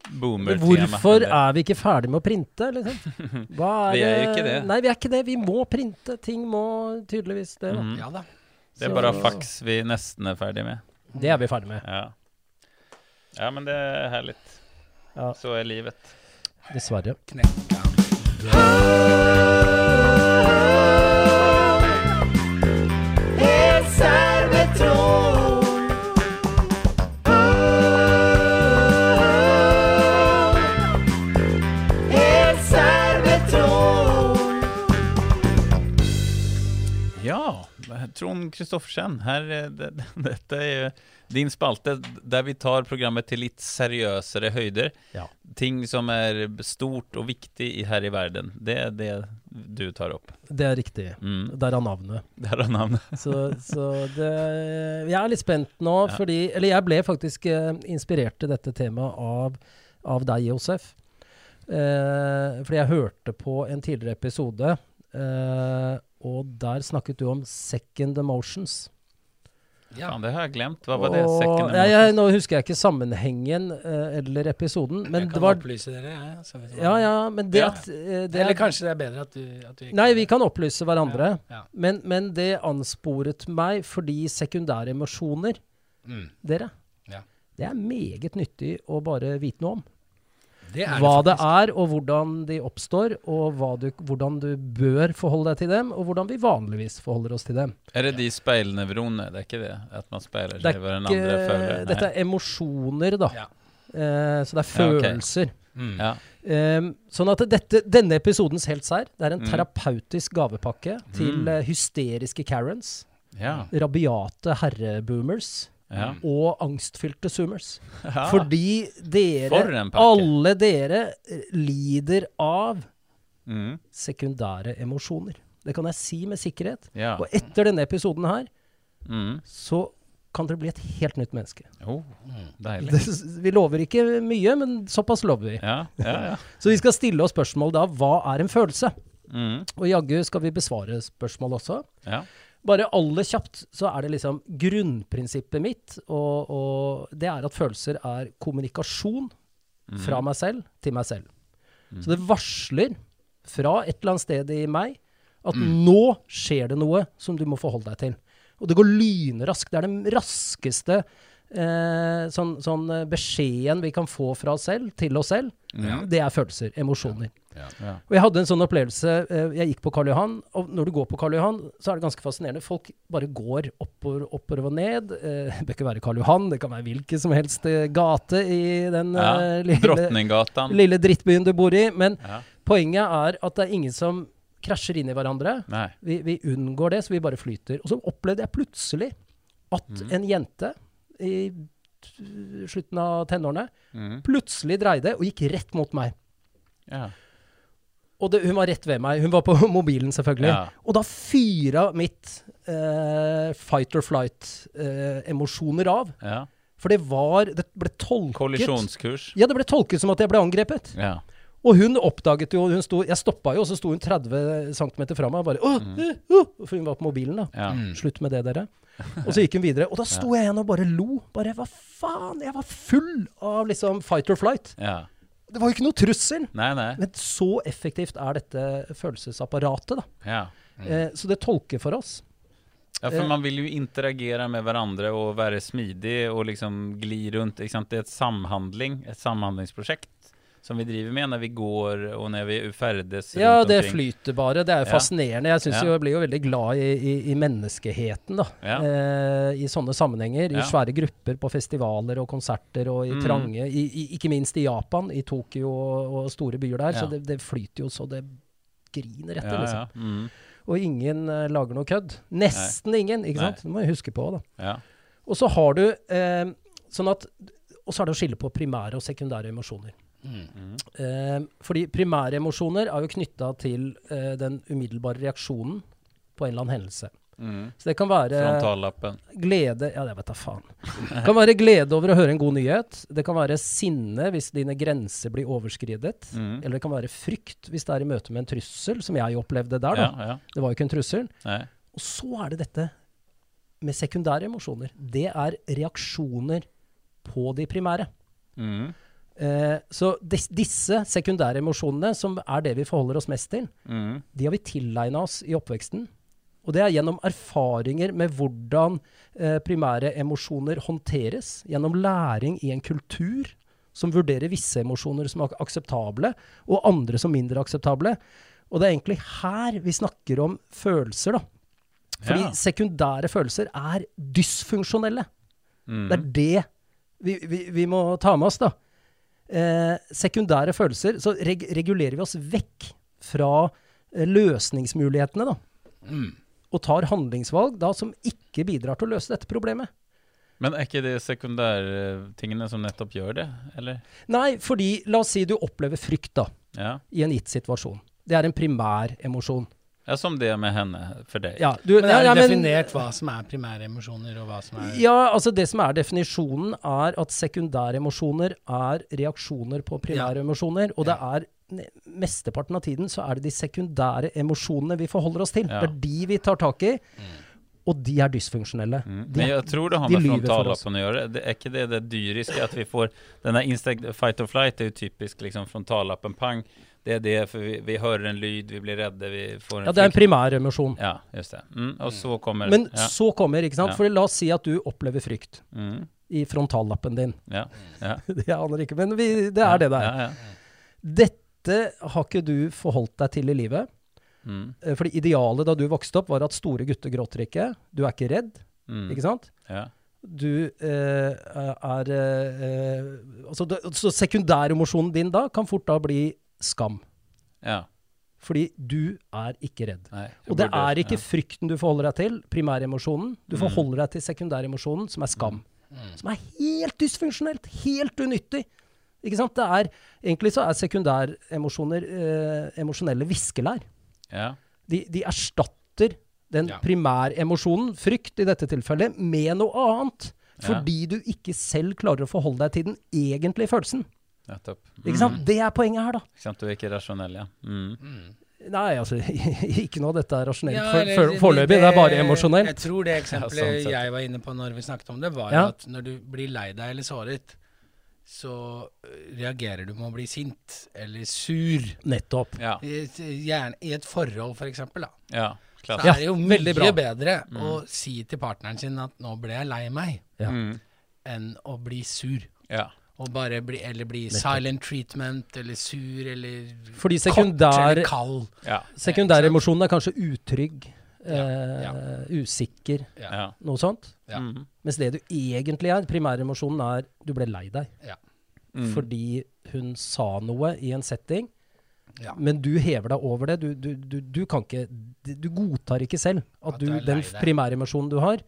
Hvorfor enn det. er vi ikke ferdig med å printe, liksom? Hva Vi er jo ikke det. Nei, vi er ikke det. Vi må printe. Ting må tydeligvis det. Da. Mhm. Ja da. Det er Så- bare faks vi nesten er ferdig med. Det er vi ferdig med. Ja. ja, men det er herlig. Ja, Så er livet. dessverre. Knekka. Kristoffersen, eh, det, dette er din spalte der vi tar programmet til litt seriøsere høyder. Ja. Ting som er stort og viktig her i verden. Det er det du tar opp. Det er riktig. Mm. Derav navnet. Der er navnet. Så, så det Jeg er litt spent nå, Ja. fordi Eller jeg ble faktisk eh, inspirert til dette temaet av, av deg, Josef. Eh, fordi jeg hørte på en tidligere episode, eh, og der snakket du om second emotions. Ja. Faen, det har jeg glemt. Hva var det? Second ja, ja. Nå husker jeg ikke sammenhengen uh, eller episoden, men jeg det kan var opplyse dere, hva. Ja, ja, men det Ja. at uh, det Eller er- kanskje det er bedre at du, at du ikke Nei, vi kan opplyse hverandre. Ja, ja. Men, men det ansporet meg fordi sekundære emosjoner, Mm. dere, Ja. det er meget nyttig å bare vite noe om. Det er hva det er, og hvordan de oppstår, og hva du, hvordan du bør forholde deg til dem, og hvordan vi vanligvis forholder oss til dem. Er det de speilnevronene? Det er ikke det? At man speiler er seg hver den andre føler? dette er emosjoner, da. Ja. Eh, så det er Ja, okay. følelser. Mm. Ja. Ehm, sånn at dette, denne episodens helt sær, det er en Mm. terapeutisk gavepakke til Mm. eh, hysteriske Karens, Ja. rabiate herreboomers ja. og angstfylte zoomers. ja. Fordi dere, alle dere, eh, lider av Mm. sekundære emosjoner. Det kan jeg si med sikkerhet. Ja. Og etter denne episoden her, Mm. så kan dere bli et helt nytt menneske. Oh, deilig. Det, vi lover ikke mye, men såpass lover vi. Ja, ja, ja. Så vi skal stille oss spørsmål da. Hva er en følelse? Mm. Og jaggu skal vi besvare spørsmål også. ja. Bare aller kjapt så er det liksom grunnprinsippet mitt, og, og det er at følelser er kommunikasjon Mm. fra meg selv til meg selv. Så det varsler fra et eller annet sted i meg at Mm. nå skjer det noe som du må forholde deg til. Og det går lynraskt. Det er den raskeste eh, sånn, sånn eh, beskjeden vi kan få fra oss selv til oss selv. ja. Det er følelser, emosjoner. Ja. Og jeg hadde en sånn opplevelse. eh, Jeg gikk på Karl Johan, og når du går på Karl Johan, så er det ganske fascinerende. Folk bare går oppover, oppover og ned. Eh, Det bør ikke være Karl Johan, det kan være hvilken som helst eh, gate i den ja. eh, lille, lille drittbyen du bor i. Men Ja. poenget er at det er ingen som krasjer inn i hverandre. Vi, vi unngår det, så vi bare flyter. Og så opplevde jeg plutselig at mm. en jente i slutten av tenårene Mm. plutselig dreide og gikk rett mot meg. Ja. Og det, hun var rett ved meg. Hun var på mobilen, selvfølgelig. Ja. Og da fyra mitt eh, fight or flight-emosjoner av. ja. For det var Det ble tolket Kollisjonskurs. Ja, det ble tolket som at jeg ble angrepet. Ja. Og hun oppdaget jo hun sto, Jeg stoppa jo, og så sto hun 30 cm fra meg og bare Åh, uh, uh, For hun var på mobilen, da. Ja. Mm. Slutt med det, dere. Og så gikk hun videre. Og da sto jeg igjen og bare lo. Bare hva faen? Jeg var full av liksom fight or flight. ja. Det var jo ikke noe trussel. Nei, nei. Men så effektivt er dette følelsesapparatet, da. Ja. Eh, så det tolker for oss. Ja, for Eh. man vil jo interagere med hverandre og være smidig og liksom gli rundt. Det er et samhandling, et samhandlingsprosjekt som vi driver med når vi går og når vi ferdes Ja, rundt det omkring. flyter bare. Det er jo fascinerende. Jeg synes Ja. jo, jeg blir jo veldig glad i, i, i menneskeheten, da. Ja. Eh, I sånne sammenhenger. I Ja. svære grupper på festivaler og konserter, og i Mm. trange i, i, Ikke minst i Japan, i Tokyo og, og store byer der. Ja. Så det, det flyter jo så det griner etter, Ja, liksom. ja. Mm. Og ingen eh, lager noe kødd. Nesten ingen, ikke sant? Det må jeg huske på, da. ja. Og så har du eh, sånn at Og så er det å skille på primære og sekundære emosjoner. Mm. Eh, fordi primære emosjoner er jo knytta til eh, den umiddelbare reaksjonen på en eller annen hendelse. Mm. Så det kan være glede Ja, det vet jeg faen. Det kan være glede over å høre en god nyhet. Det kan være sinne hvis dine grenser blir overskridet. Mm. Eller det kan være frykt hvis det er i møte med en trussel, som jeg opplevde der. da. Ja, ja. Det var jo ikke en trussel. Nei. Og så er det dette med sekundære emosjoner. Det er reaksjoner på de primære. Mm. Eh, så dis disse sekundære emosjonene, som er det vi forholder oss mest til, Mm. de har vi tilegna oss i oppveksten. Og det er gjennom erfaringer med hvordan eh, primære emosjoner håndteres. Gjennom læring i en kultur som vurderer visse emosjoner som ak akseptable, og andre som mindre akseptable. Og det er egentlig her vi snakker om følelser, da. Fordi Ja. sekundære følelser er dysfunksjonelle. Mm. Det er det vi, vi, vi må ta med oss, da. Eh, sekundære følelser, så reg regulerer vi oss vekk fra eh, løsningsmulighetene, da. Mm. Og tar handlingsvalg da som ikke bidrar til å løse dette problemet. Men er ikke det sekundærtingene som nettopp gjør det, eller? Nei, fordi la oss si du opplever frykt da, Ja. i en gitt situasjon. Det er en primær emosjon. Ja, som det med henne, for deg. Ja, du, Men er det ja, men- definert hva som er primære emosjoner, og hva som er Ja, altså det som er definisjonen, er at sekundære emosjoner er reaksjoner på primære Ja. emosjoner. Og det er mesteparten av tiden så er det de sekundære emosjonene vi forholder oss til. Ja. Det er de vi tar tak i, og de er dysfunksjonelle. Mm. De, Men jeg tror det har med frontallappen å gjøre. Det er ikke det det dyriske at vi får Denne instinct fight or flight er jo typisk liksom frontallappen pang. Det er det, for vi, vi hører en lyd, vi blir redde, vi får en ja, det er en primær emosjon. Ja, just det. Mm. Og så kommer Men ja. så kommer, ikke sant. Ja. For la oss si at du opplever frykt Mm. i frontallappen din. Ja. Ja. Jeg aner ikke, men vi, det er det det er. Ja, ja. Dette har ikke du forholdt deg til i livet. Mm. Eh, Fordi idealet da du vokste opp, var at store gutter gråter ikke. Du er ikke redd, Mm. ikke sant? Ja. Du eh, er eh, eh, altså Så sekundæremosjonen din da kan fort da bli skam. ja. Fordi du er ikke redd. Nei, Og det burde- er ikke ja. frykten du forholder deg til, primæremosjonen. Du Mm. forholder deg til sekundæremosjonen, som er skam. Mm. Som er helt dysfunksjonelt, helt unyttig. Ikke sant? Det er, egentlig så er sekundæremosjoner eh, emosjonelle viskelær. Ja. De, de erstatter den Ja. primæremosjonen, frykt i dette tilfellet, med noe annet. Fordi du ikke selv klarer å forholde deg til den egentlige følelsen. Nettopp. Ikke sant? Det er poenget her, da. Ikke sant? Du er ikke rasjonell, ja. Mm. Mm. Nei, altså, ikke noe av dette er rasjonelt Ja, eller foreløpig. Det er bare emosjonelt. Jeg tror det Ja, eksempelet sånn jeg var inne på når vi snakket om det, var Ja. at når du blir lei deg eller såret, så øh, reagerer du med å bli sint eller sur. Nettopp. Ja. Gjerne, I et forhold, for eksempel, da. ja. Så er det jo veldig mye bra. bedre å si til partneren sin at 'nå ble jeg lei meg', Ja. Mm. enn å bli sur. ja. Og bare bli, eller bli Nettopp. silent treatment, eller sur, eller Fordi kort eller kald. Ja. sekundæremosjonen er kanskje utrygg, Ja, eh, ja. usikker, Ja. Ja. noe sånt. Ja. Mm. Mens det du egentlig er, primæremosjonen er du ble lei deg. Mm. Fordi hun sa noe i en setting, Ja. men du hever deg over det. Du, du, du, du kan ikke Du godtar ikke selv at, At du, du den primæremosjonen du har.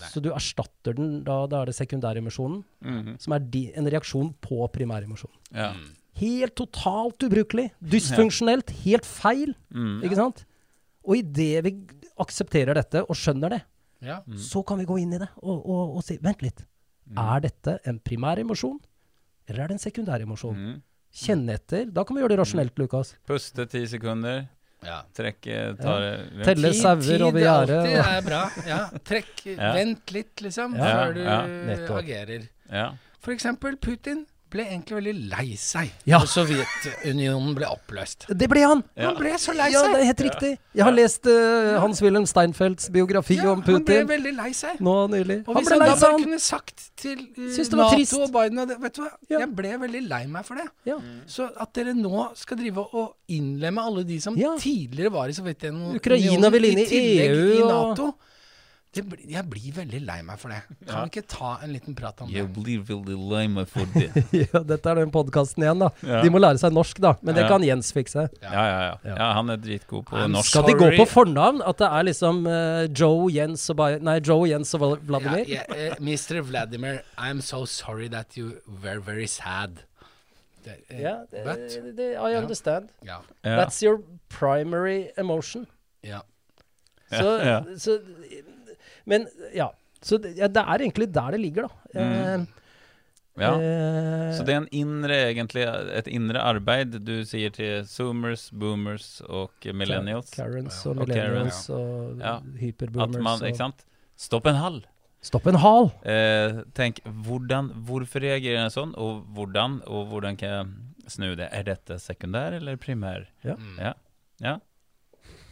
Nei. Så du erstatter den, da, da er det sekundæremisjonen, Mm. som er di, en reaksjon på primæremisjonen. Ja. Mm. Helt totalt ubrukelig. Dysfunksjonelt. Helt feil. Mm. Ikke sant? Og idet vi aksepterer dette og skjønner det, Ja. Mm. så kan vi gå inn i det og, og, og si Vent litt. Er dette en primær emosjon, eller er det en sekundær emosjon? Mm. Kjenne etter. Da kan vi gjøre det rasjonelt, Lukas. Puste ti sekunder. Ja. Trekk tar ja. Telle Tid- sauer tid over alltid gjerdet. er bra. Ja. Trekk, Ja. Vent litt, liksom, Ja, før du ja, agerer. Ja. For eksempel Putin. Ble egentlig veldig lei seg Ja. da Sovjetunionen ble oppløst. Det ble han! Han ble så lei seg. Ja, det er helt riktig. Jeg har lest uh, Hans-Wilhelm Steinfelds biografi Ja, om han ble veldig lei seg. nå nylig. Og Han hvis ble han lei da seg, bare han. kunne sagt til uh, det Nato trist. og Biden at Vet du hva, Ja. jeg ble veldig lei meg for det. Ja. Så at dere nå skal drive og innlemme alle de som Ja. tidligere var i Sovjetunionen Ukraina vil inn i tillegg EU i Nato det blir, Jeg blir veldig lei meg for det. Kan vi ikke ta en liten prat om Jeg det? blir veldig lei meg for det. ja, dette er den podkasten igjen, da. Ja. De må lære seg norsk, da. Men det Ja. kan Jens fikse. Ja, ja, ja. Han er dritgod på I'm norsk. Skal de gå på fornavn? At det er liksom uh, Joe, Jens og Bay Nei, Joe, Jens og Vladimir? Yeah, yeah, uh, Mr. Vladimir, I'm so sorry that you were very sad. Det, eh, Ja, det, but, I understand. Yeah. Ja. That's your primary emotion. ja. Så, så Men ja. Så det, ja, det er egentlig der det ligger, da. Mm. Eh, Ja. eh, Så det er en inre, egentlig, et indre arbeid du sier til zoomers, boomers og millennials? Karens og og millennials og Ja. hyperboomers. At man, ikke sant? Stopp en hall! Stopp en hal! Eh, tenk, hvordan, hvorfor reagerer jeg sånn, og hvordan, og hvordan kan jeg snu det? Er dette sekundær eller primær? Ja. Mm. Ja. ja.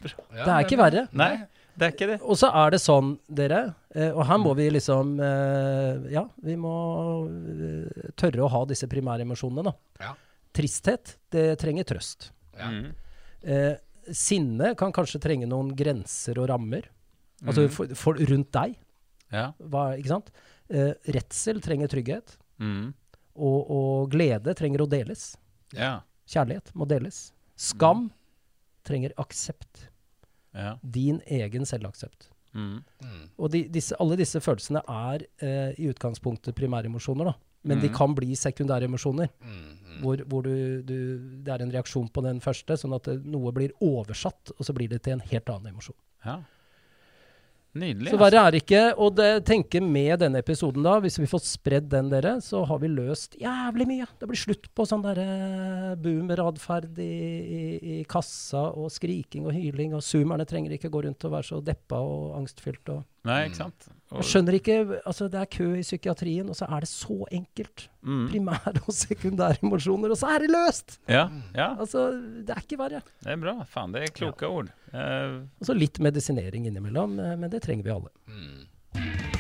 Ja, Det er ikke verre. Nei, det er ikke det. Og så er det sånn, dere, eh, og her må vi liksom eh, Ja, vi må eh, tørre å ha disse primæremosjonene, da. Ja. Tristhet, det trenger trøst. Ja. Mm. Eh, sinne kan kanskje trenge noen grenser og rammer. Altså mm. for, for rundt deg. Ja. Hva, ikke sant? Eh, redsel trenger trygghet. Mm. Og, og glede trenger å deles. Ja. Kjærlighet må deles. Skam trenger aksept. Ja. Din egen selvaksept. Mm. Mm. Og de, disse, alle disse følelsene er eh, i utgangspunktet primæremosjoner, da. Men de Mhm. kan bli sekundære emosjoner, Mm. Mm. hvor, hvor du, du, det er en reaksjon på den første, sånn at det, noe blir oversatt, og så blir det til en helt annen emosjon. ja. Nydelig. Så verre er det ikke. Og det, tenke med denne episoden, da, hvis vi får spredd den, dere, så har vi løst jævlig mye. Det blir slutt på sånn derre boomeratferd i, i, i kassa, og skriking og hyling, og zoomerne trenger ikke gå rundt og være så deppa og angstfylt. Og Nei, ikke sant? jeg skjønner ikke Altså, det er kø i psykiatrien, og så er det så enkelt. Mm. Primære og sekundære emosjoner, og så er det løst! Ja, ja, Altså, det er ikke verre. det er bra. Fan, det er kloke ord. Uh... Og så litt medisinering innimellom, eh, men det trenger vi alle. Mm.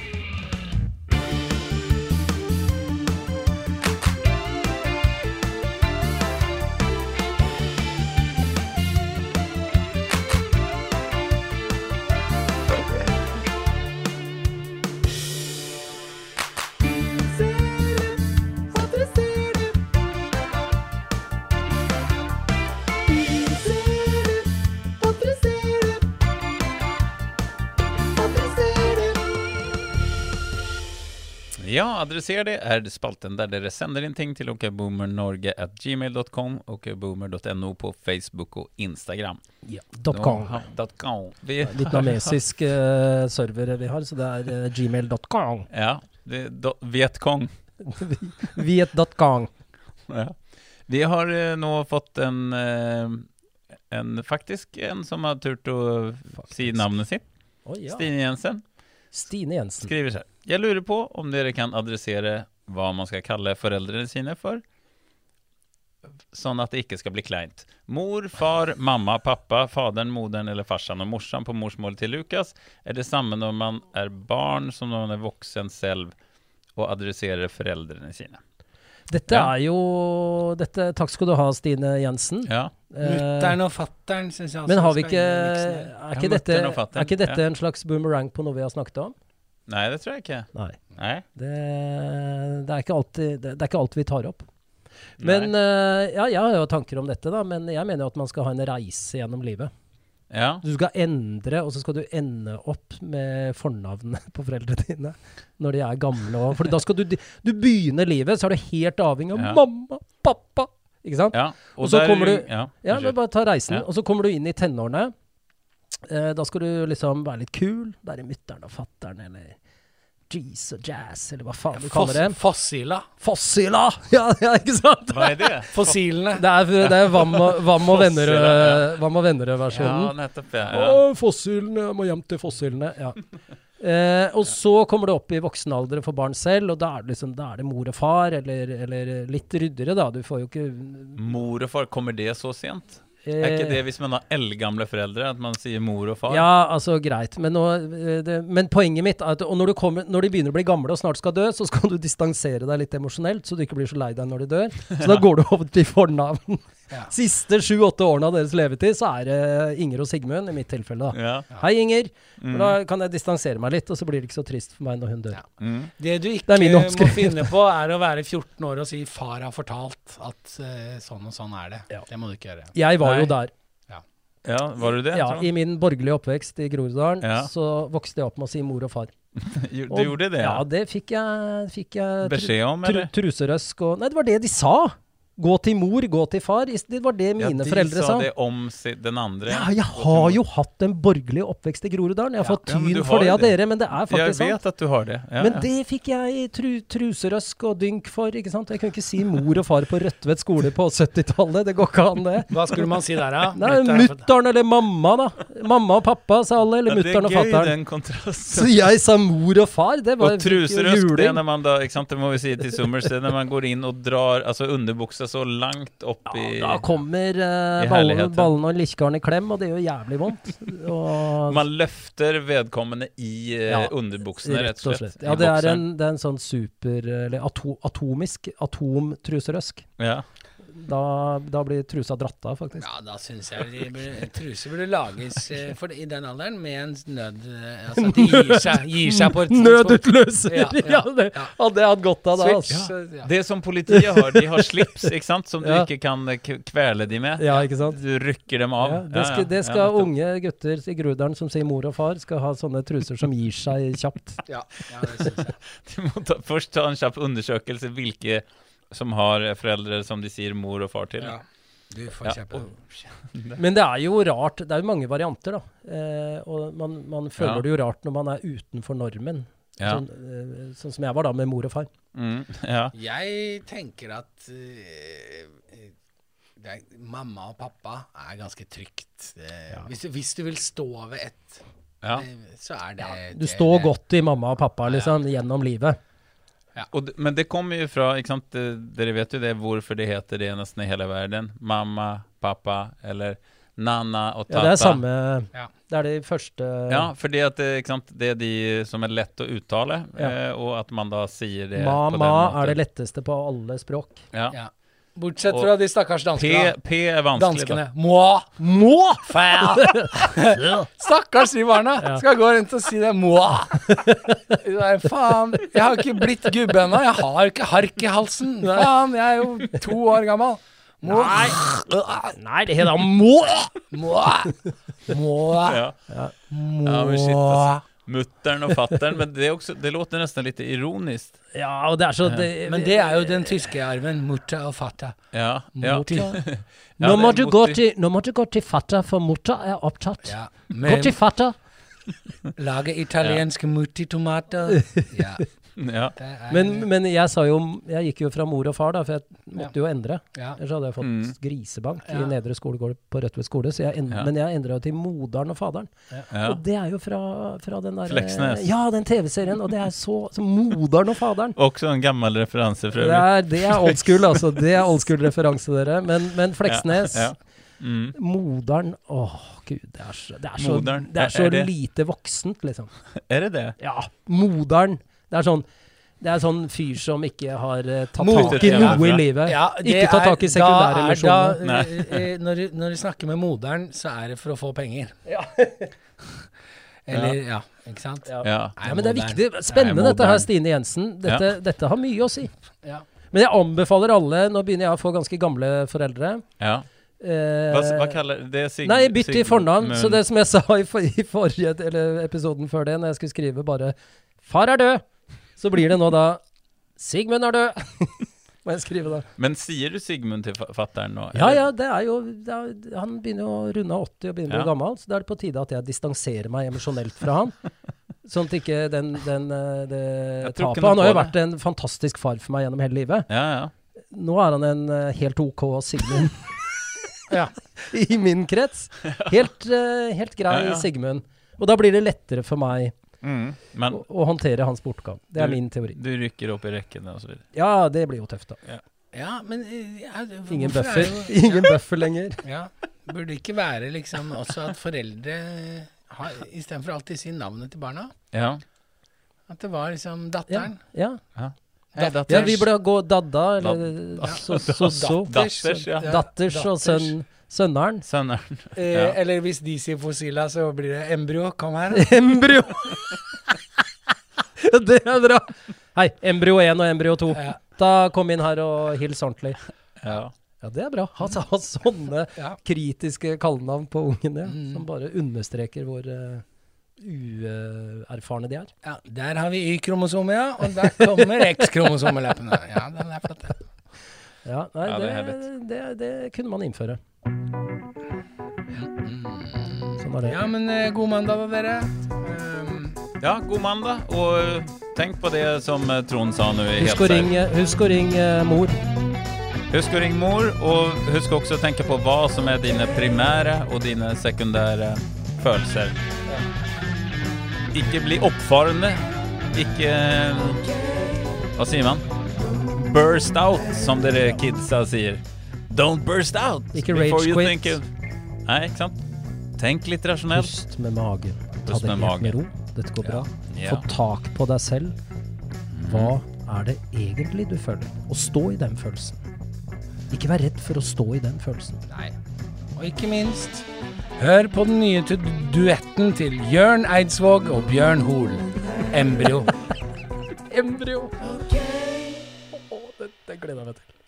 Ja, adresser det er spalten der dere sender inn ting til okboomernorge.gmail.com, okboomer.no på Facebook og Instagram. Ja. .com. Com. Vi, Litt namesisk uh, server vi har, så det er uh, gmail.com. ja, Vietkong. Viet.com. Ja. Vi har uh, nå fått en, uh, en faktisk en som har turt å si navnet sitt. Oh, ja. Stine Jensen Stine Jensen. skriver her. Jeg lurer på om dere kan adressere hva man skal kalle foreldrene sine for, sånn at det ikke skal bli kleint. Mor, far, mamma, pappa, faderen, moderen eller farsan og morsan på morsmålet til Lukas er det samme når man er barn som når man er voksen selv og adresserer foreldrene sine. Dette Ja. er jo dette, Takk skal du ha, Stine Jensen. Ja, Eh, Mutter'n og fatter'n syns jeg også men har vi ikke. Er ikke dette, er ikke dette en slags boomerang på noe vi har snakket om? Nei, det tror jeg ikke. Nei. Nei. Det, det, er ikke alltid, det, det er ikke alt vi tar opp. Men uh, ja, jeg har jo tanker om dette, da. Men jeg mener jo at man skal ha en reise gjennom livet. Ja. Du skal endre, og så skal du ende opp med fornavnene på foreldrene dine når de er gamle. Og, for da skal du, du begynner livet, så er du helt avhengig av Ja. mamma, pappa. Ikke sant? ja. Og så der- kommer du- Ja, Ja, bare ta reisen. Og så kommer du inn i tenårene. Eh, da skal du liksom være litt kul. Være mutter'n og fatter'n, eller jeez og jazz, eller hva faen du kaller det. Fossila. Fossila! Ja, ja, ikke sant? Hva er det? Fossilene. Det er, det er Vam og, vam og Fossila, ja. Ja, nettopp. Ja. ja. Å, fossilene, jeg må hjem til fossilene. Ja. Eh, og så kommer det opp i voksen alder for barn selv, og da er det liksom, da er det mor og far, eller, eller litt ryddigere, da. Du får jo ikke Mor og far, kommer det så sent? Eh, Er ikke det hvis man har eldgamle foreldre, at man sier mor og far? Ja, altså greit. Men, nå, eh, det, men poenget mitt er at når, du kommer, når de begynner å bli gamle og snart skal dø, så skal du distansere deg litt emosjonelt, så du ikke blir så lei deg når de dør. Så da går du over til fornavn. Ja. Siste sju-åtte årene av deres levetid, så er det Inger og Sigmund, i mitt tilfelle. da. Ja. Hei, Inger. Mm. Da kan jeg distansere meg litt, og så blir det ikke så trist for meg når hun dør. Ja. Mm. Det du ikke det må finne på, er å være 14 år og si 'far har fortalt' at uh, sånn og sånn er det. Ja. Det må du ikke gjøre. Jeg var Nei. jo der. Ja, var du det? Ja, I min borgerlige oppvekst i Groruddalen Ja. så vokste jeg opp med å si mor og far. Du Og- gjorde det? Ja, det fikk jeg, fikk jeg tru- Beskjed om, tru, eller? truserøsk og Nei, det var det de sa! Gå til mor, gå til far. Is- Det var det mine ja, de foreldre sa sa. det om den andre. Ja, jeg har jo hatt en borgerlig oppvekst i Groruddalen. Jeg har Ja, fått ja, tyn du for det av dere, men det er faktisk sant. Jeg vet at du har det. Ja, Men ja. det fikk jeg tru, truserøsk og dynk for, ikke sant. Jeg kunne ikke si mor og far på Rødtvet skole på 70-tallet. Det går ikke an, det. Hva skulle man si der, da? Nei, Mutter'n eller mamma, da. Mamma og pappa, sa alle. Eller Ja, det er mutter'n og gøy, fatter'n. den kontrasten. Så jeg sa mor og far. Det var Og truserøsk, det når man da, ikke sant, det må vi si til Summers, det er når man går inn og drar altså underbuksa så langt opp i Ja, da kommer uh, ballene, ballen, og likkaren i klem, og det gjør jævlig vondt. Og, Man løfter vedkommende i uh, Ja, underbuksene, rett og slett. Ja, det er, en, det er en sånn super Eller ato, atomisk atomtruserøsk. Ja. Da, da blir trusa dratt av, faktisk. Ja, da syns jeg de burde, truser burde lages eh, for, i den alderen med en nød... eh, Altså at de gir seg, gir seg på et. Nødutløser! Ja, Ja, ja, det hadde jeg hatt godt av da. Switch. Altså. ja. Det som politiet har, de har slips, ikke sant, som du ikke kan kvele de med. Ja, ikke sant? Du rykker dem av. Ja, det skal, det skal unge gutter i Grudalen som sier mor og far, skal ha sånne truser som gir seg kjapt. Ja, ja, det syns jeg. Du må ta, først ta en kjapp undersøkelse hvilke som har foreldre som de sier mor og far til. Ja. Du får Ja, kjempe. Men det er jo rart. Det er jo mange varianter, da. Eh, og man, man føler Ja. det jo rart når man er utenfor normen. Ja. Sånn, eh, sånn som jeg var da, med mor og far. Mm, ja. Jeg tenker at eh, eh, det er, mamma og pappa er ganske trygt. Eh, hvis, du, hvis du vil stå ved ett, ja. eh, så er det Du står det- godt i mamma og pappa liksom, gjennom livet. Og, d- men det kommer jo fra ikke sant? eh, Dere vet jo det hvorfor det heter det nesten i hele verden. Mamma, pappa eller Nana og Ja, det er samme Ja. Det er de første Ja, for at det, ikke sant? det er de som er lett å uttale, Ja. eh, og at man da sier det på den Ma-ma er det letteste på alle språk. Ja. Bortsett fra de stakkars P, danskene. P er vanskelig, Danskene. Må! Må! Stakkars de barna Ja. skal gå rundt og si det. Må! Nei, faen. Jeg har ikke blitt gubbe ennå. Jeg har ikke hark i halsen. Faen, jeg er jo to år gammel. Moi. Nei, det heter må! Må! Må! Ja. Ja. Moi. Ja, Muttern og fattern, men det, er også, det låter nesten litt ironisk. Ja, og det er så det, Men det er jo den tyske arven. Mutter og fatter. Ja. ja. Nå, må du gå til, nå må du gå til fatter, for mutter er opptatt. Ja. Gå til fatter. lage italienske muttitomater. Ja. ja. Er, Men, men jeg sa jo Jeg gikk jo fra mor og far, da, for jeg måtte jo endre. ja. Ellers hadde jeg fått Mm. grisebank Ja. i nedre skolegård på Rødtvet skole. Så jeg end, Ja. Men jeg endra jo til moderen og faderen. ja. Og det er jo fra, fra den der Fleksnes. Ja, den TV-serien. Og det er så, så Moderen og faderen. Også en gammel referanse, for øvrig. er, det er old school, altså. Det er old school-referanse, dere. Men, men Fleksnes Ja. Mm. Moderen Åh, gud. Det er så, det er så, det er så er- er det- lite voksent, liksom. Er det det? Ja, moderen. Det er sånn det er sånn fyr som ikke har uh, tatt Mo- tak i Ja. noe i livet. Ja, ikke tatt tak i sekundære da er- relasjoner. da, Nei. eh, eh, når, du- når du snakker med moderen, så er det for å få penger. Eller, ja, ikke sant? Ja. Ja. Ja, men det er viktig. Spennende Nei, dette her. Stine Jensen. Dette, dette har mye å si. Ja. Men jeg anbefaler alle Nå begynner jeg å få ganske gamle foreldre. ja. Eh, Hva, hva kaller det? Sig Nei, bytt i fornavn. Så det som jeg sa i, for, i forrige eller episoden før det, når jeg skulle skrive bare 'Far er død', så blir det nå da 'Sigmund er død'. Må jeg skrive da. Men sier du Sigmund til fatter'n nå? Ja eller? ja, det er jo det er, Han begynner jo å runde av 80 og begynner å Ja. bli gammel, så da er det på tide at jeg distanserer meg emosjonelt fra han. Sånn at ikke den, den, eh, det tapet Han har jo vært en fantastisk far for meg gjennom hele livet. Ja, ja. Nå er han en eh, helt OK Sigmund Ja. i min krets. Helt, eh, helt grei Ja, ja. Sigmund. Og da blir det lettere for meg Mm. Men og, og håndtere hans bortgang. Det er Du- min teori. du rykker opp i rekkene osv.? Ja, det blir jo tøft, da. Ja, men eh, ja, Ingen er jo- Ingen buffer lenger. Ja, Burde det ikke være liksom også at foreldre har, istedenfor alltid si navnet til barna, Ja. at det var liksom datteren. ja. ja. Da- datter. ja vi burde gå dadda, eller Dad- så, så, så. Datters, ja. Datters og sønn, sønneren. Sønneren. Eh, Ja. Eller hvis de sier fossila, så blir det embryo. Kom her. Embryo! det er bra! Hei, embryo 1 og embryo 2. Ja. Da kom inn her og hils ordentlig. Ja. Ja, det er bra. Ha, ha sånne kritiske kallenavn på ungene, Mm. som bare understreker hvor uh, uerfarne de er. Ja, der har vi Y-kromosomet, ja. Og der kommer X-kromosomelappene. Ja, den er flott. den. Ja, nei, Ja, det det, det, det, kunne man innføre. Sånn er det. Ja, men eh, god mandag da, dere. Um, ja, god mandag. Og eh, tenk på det som eh, Trond sa nå. Husk å ringe, husk å ringe mor. Husk å ringe mor, og husk også å tenke på hva som er dine primære og dine sekundære følelser. Ikke bli oppfarende. Ikke Hva sier man? Burst out, som dere kidsa sier. Don't burst out! Ikke before you quit. think it. Nei, ikke sant? Tenk litt rasjonelt. Pust med magen. Ta Pust det med helt magen. med ro. Dette går bra. Ja. Få tak på deg selv. Hva er det egentlig du føler? Og stå i den følelsen. Ikke vær redd for å stå i den følelsen. nei. Og ikke minst, hør på den nye tu- duetten til Jørn Eidsvåg og Bjørn Hoel. Embryo. Embryo! Det, det gleder jeg meg til.